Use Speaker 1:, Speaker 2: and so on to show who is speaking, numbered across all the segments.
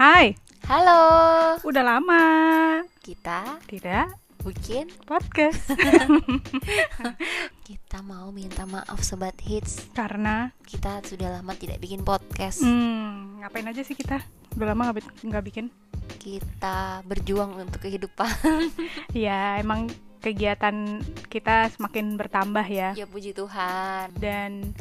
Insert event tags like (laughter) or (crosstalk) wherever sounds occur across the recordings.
Speaker 1: Hai,
Speaker 2: Halo,
Speaker 1: udah lama
Speaker 2: kita
Speaker 1: tidak
Speaker 2: bikin
Speaker 1: podcast (laughs)
Speaker 2: kita mau minta maaf sobat hits.
Speaker 1: karena
Speaker 2: Kita sudah lama tidak bikin podcast.
Speaker 1: hmm, ngapain aja sih kita? Udah lama nggak bi- nggak bikin?
Speaker 2: Kita berjuang untuk kehidupan. (laughs)
Speaker 1: Ya emang kegiatan kita semakin bertambah ya
Speaker 2: ya puji Tuhan.
Speaker 1: dan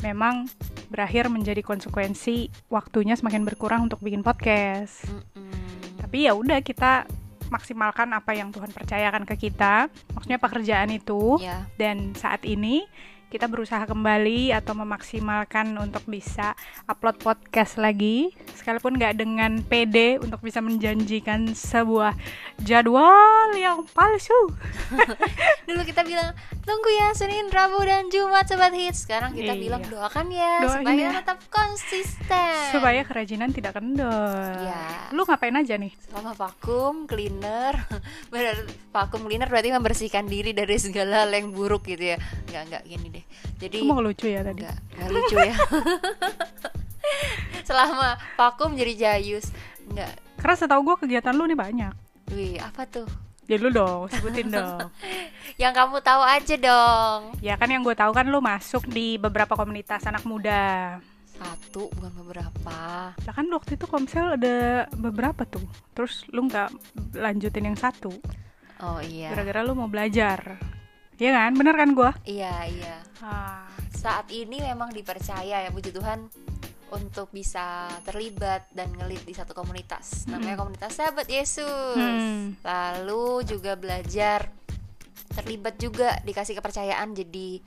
Speaker 1: memang berakhir menjadi konsekuensi waktunya semakin berkurang untuk bikin podcast.
Speaker 2: Mm-mm.
Speaker 1: Tapi ya udah kita maksimalkan apa yang Tuhan percayakan ke kita, maksudnya pekerjaan itu.
Speaker 2: Ya,
Speaker 1: dan saat ini kita berusaha kembali atau memaksimalkan untuk bisa upload podcast lagi sekalipun nggak dengan PD untuk bisa menjanjikan sebuah jadwal yang palsu (laughs)
Speaker 2: dulu kita bilang tunggu ya Senin, Rabu dan Jumat sobat hits. Sekarang kita
Speaker 1: Iya.
Speaker 2: bilang doakan ya supaya
Speaker 1: ya.
Speaker 2: tetap konsisten.
Speaker 1: supaya kerajinan tidak kendor
Speaker 2: Ya.
Speaker 1: lu ngapain aja nih
Speaker 2: Selama vakum cleaner, (laughs) benar vakum cleaner berarti membersihkan diri dari segala hal yang buruk gitu ya. Enggak enggak gini deh. Jadi
Speaker 1: mau lucu ya tadi
Speaker 2: Enggak, enggak lucu ya. (laughs) Selama vakum jadi jayus. Enggak.
Speaker 1: karena setahu gue kegiatan lu nih banyak
Speaker 2: Wih, apa tuh?
Speaker 1: ya lu dong sebutin dong (laughs)
Speaker 2: Yang kamu tahu aja dong.
Speaker 1: ya kan yang gue tahu kan lu masuk di beberapa komunitas anak muda
Speaker 2: Satu bukan beberapa.
Speaker 1: Lah kan waktu itu Komsel ada beberapa tuh. Terus lu nggak lanjutin yang satu.
Speaker 2: Oh iya.
Speaker 1: Gara-gara lu mau belajar. Iya kan? Bener kan gua?
Speaker 2: Iya, iya.
Speaker 1: Ah,
Speaker 2: Saat ini memang dipercaya ya puji Tuhan untuk bisa terlibat dan ngelit di satu komunitas. Namanya komunitas Sahabat Yesus.
Speaker 1: Hmm.
Speaker 2: Lalu juga belajar terlibat juga dikasih kepercayaan jadi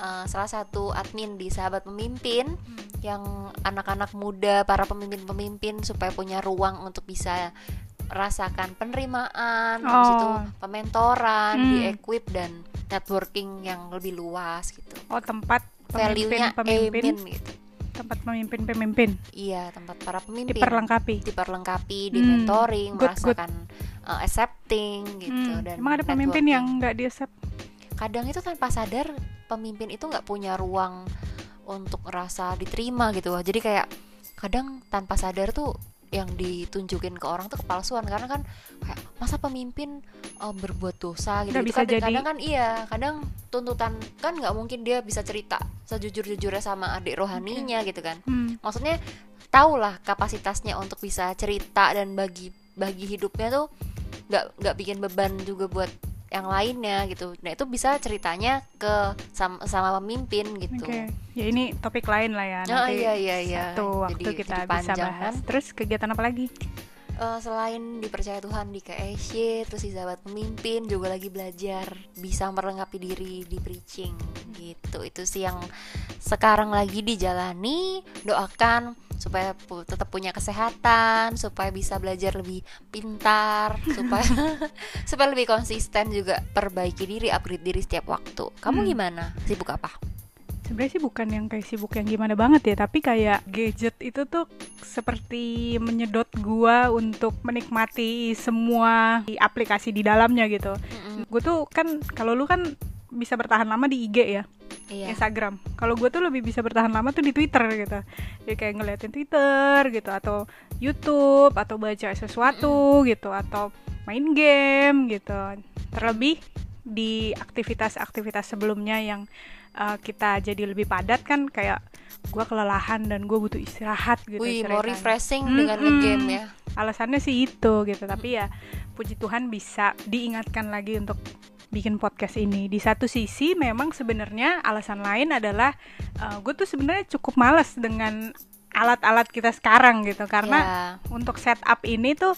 Speaker 2: uh, salah satu admin di Sahabat Pemimpin yang anak-anak muda, para pemimpin-pemimpin supaya punya ruang untuk bisa rasakan penerimaan, habis
Speaker 1: Oh.
Speaker 2: itu pementoran,
Speaker 1: Hmm.
Speaker 2: di-equip dan networking yang lebih luas gitu.
Speaker 1: Oh tempat
Speaker 2: Value-nya
Speaker 1: pemimpin-pemimpin.
Speaker 2: amin gitu.
Speaker 1: Tempat pemimpin-pemimpin
Speaker 2: Iya, tempat para pemimpin
Speaker 1: diperlengkapi.
Speaker 2: diperlengkapi, di
Speaker 1: Hmm,
Speaker 2: mentoring,
Speaker 1: good, good.
Speaker 2: merasakan uh, accepting gitu
Speaker 1: Hmm,
Speaker 2: dan
Speaker 1: Emang ada pemimpin
Speaker 2: networking.
Speaker 1: yang nggak di accept?
Speaker 2: kadang itu tanpa sadar pemimpin itu nggak punya ruang untuk ngerasa diterima gitu jadi kayak kadang tanpa sadar tuh yang ditunjukin ke orang tuh kepalsuan. Karena kan kayak masa pemimpin uh, berbuat dosa? Gitu,
Speaker 1: bisa
Speaker 2: kadang,
Speaker 1: jadi.
Speaker 2: kadang kan iya kadang tuntutan kan nggak mungkin dia bisa cerita sejujur-jujurnya sama adik rohaninya gitu kan.
Speaker 1: Hmm.
Speaker 2: maksudnya tahulah kapasitasnya untuk bisa cerita dan bagi bagi hidupnya tuh nggak nggak bikin beban juga buat yang lainnya gitu nah itu bisa ceritanya ke sama, sama pemimpin gitu
Speaker 1: Oke. Ya ini topik lain lah ya.
Speaker 2: Oh,
Speaker 1: Nanti
Speaker 2: iya, iya, iya.
Speaker 1: Satu waktu
Speaker 2: Jadi-
Speaker 1: kita
Speaker 2: jadi
Speaker 1: bisa
Speaker 2: panjang,
Speaker 1: bahas.
Speaker 2: kan?
Speaker 1: Terus kegiatan apa lagi?
Speaker 2: Eh, selain dipercaya Tuhan di KSY terus di sahabat pemimpin juga lagi belajar bisa melengkapi diri di preaching gitu itu sih yang sekarang lagi dijalani doakan supaya pu- tetap punya kesehatan supaya bisa belajar lebih pintar (laughs) supaya (laughs) supaya lebih konsisten juga perbaiki diri upgrade diri setiap waktu kamu
Speaker 1: Hmm.
Speaker 2: gimana sibuk apa
Speaker 1: Sebenarnya sih bukan yang kayak sibuk yang gimana banget ya, tapi kayak gadget itu tuh seperti menyedot gua untuk menikmati semua aplikasi di dalamnya gitu.
Speaker 2: Mm-mm.
Speaker 1: Gue tuh kan kalau lu kan bisa bertahan lama di IG ya,
Speaker 2: iya
Speaker 1: Instagram. Kalau gue tuh lebih bisa bertahan lama tuh di Twitter gitu. Jadi kayak ngeliatin Twitter gitu atau YouTube atau baca sesuatu gitu atau main game gitu. Terlebih di aktivitas-aktivitas sebelumnya yang uh, kita jadi lebih padat kan kayak gue kelelahan dan gue butuh istirahat gitu.
Speaker 2: Wih mau refreshing dengan
Speaker 1: Mm-mm.
Speaker 2: ngegame ya
Speaker 1: Alasannya sih itu gitu, tapi ya puji Tuhan bisa diingatkan lagi untuk bikin podcast ini. Di satu sisi memang sebenarnya alasan lain adalah gue tuh sebenarnya cukup males dengan alat-alat kita sekarang gitu karena
Speaker 2: Ya.
Speaker 1: untuk setup ini tuh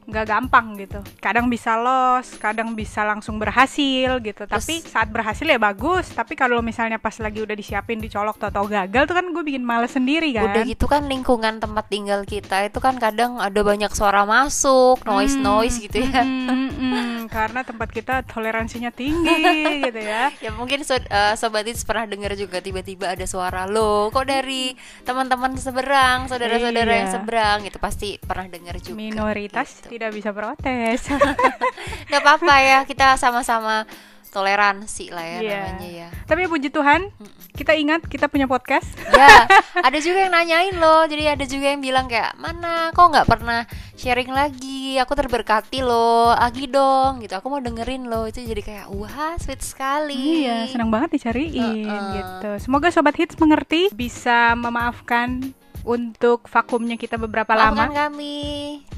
Speaker 1: nggak gampang gitu. Kadang bisa loss, kadang bisa langsung berhasil gitu. Tapi saat berhasil ya bagus. Tapi kalau misalnya pas lagi udah disiapin dicolok atau gagal tuh kan gue bikin males sendiri kan.
Speaker 2: Udah gitu kan lingkungan tempat tinggal kita itu kan kadang ada banyak suara masuk, noise noise gitu ya.
Speaker 1: Mm, mm, karena tempat kita toleransinya tinggi (laughs) gitu ya.
Speaker 2: Ya mungkin so, eh, sobat Hits pernah dengar juga tiba-tiba ada suara lo kok dari teman-teman seberang, saudara-saudara
Speaker 1: Iya.
Speaker 2: yang seberang itu pasti pernah dengar juga.
Speaker 1: Minoritas
Speaker 2: gitu.
Speaker 1: tidak bisa protes. (laughs)
Speaker 2: Gak apa-apa ya kita sama-sama toleransi lah ya
Speaker 1: Iya.
Speaker 2: namanya ya.
Speaker 1: Tapi puji Tuhan, kita ingat kita punya podcast.
Speaker 2: Ya, (laughs) ada juga yang nanyain loh. Jadi ada juga yang bilang kayak mana kok nggak pernah sharing lagi? Aku terberkati loh, agi dong gitu. Aku mau dengerin loh. Itu jadi kayak wah sweet sekali.
Speaker 1: Iya, senang banget dicariin
Speaker 2: Heeh.
Speaker 1: gitu. Semoga sobat hits mengerti, bisa memaafkan untuk vakumnya kita beberapa
Speaker 2: Maafkan
Speaker 1: lama.
Speaker 2: kami.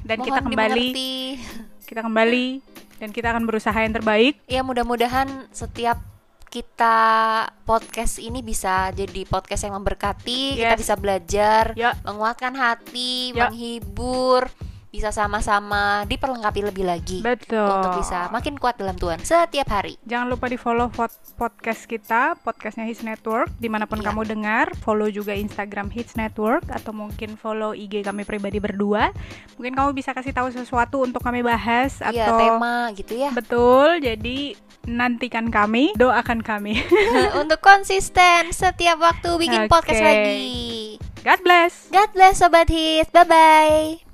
Speaker 1: Dan
Speaker 2: Mohon
Speaker 1: kita kembali.
Speaker 2: dimengerti.
Speaker 1: Kita kembali (laughs) dan kita akan berusaha yang terbaik.
Speaker 2: Ya mudah-mudahan setiap kita podcast ini bisa jadi podcast yang memberkati, kita
Speaker 1: Yes.
Speaker 2: bisa belajar,
Speaker 1: Ya.
Speaker 2: menguatkan hati,
Speaker 1: Ya.
Speaker 2: menghibur, bisa sama-sama diperlengkapi lebih lagi
Speaker 1: Betul.
Speaker 2: untuk bisa makin kuat dalam Tuhan setiap hari.
Speaker 1: Jangan lupa di follow pod- podcast kita, podcastnya Hits Network, di mana pun
Speaker 2: Iya.
Speaker 1: kamu dengar. Follow juga Instagram Hits Network atau mungkin follow IG kami pribadi berdua. Mungkin kamu bisa kasih tahu sesuatu untuk kami bahas
Speaker 2: Iya,
Speaker 1: atau
Speaker 2: tema gitu ya.
Speaker 1: betul. Jadi nantikan kami, doakan kami. (laughs)
Speaker 2: untuk konsisten setiap waktu bikin podcast
Speaker 1: Oke.
Speaker 2: lagi.
Speaker 1: God bless.
Speaker 2: God bless sobat hits. Bye bye.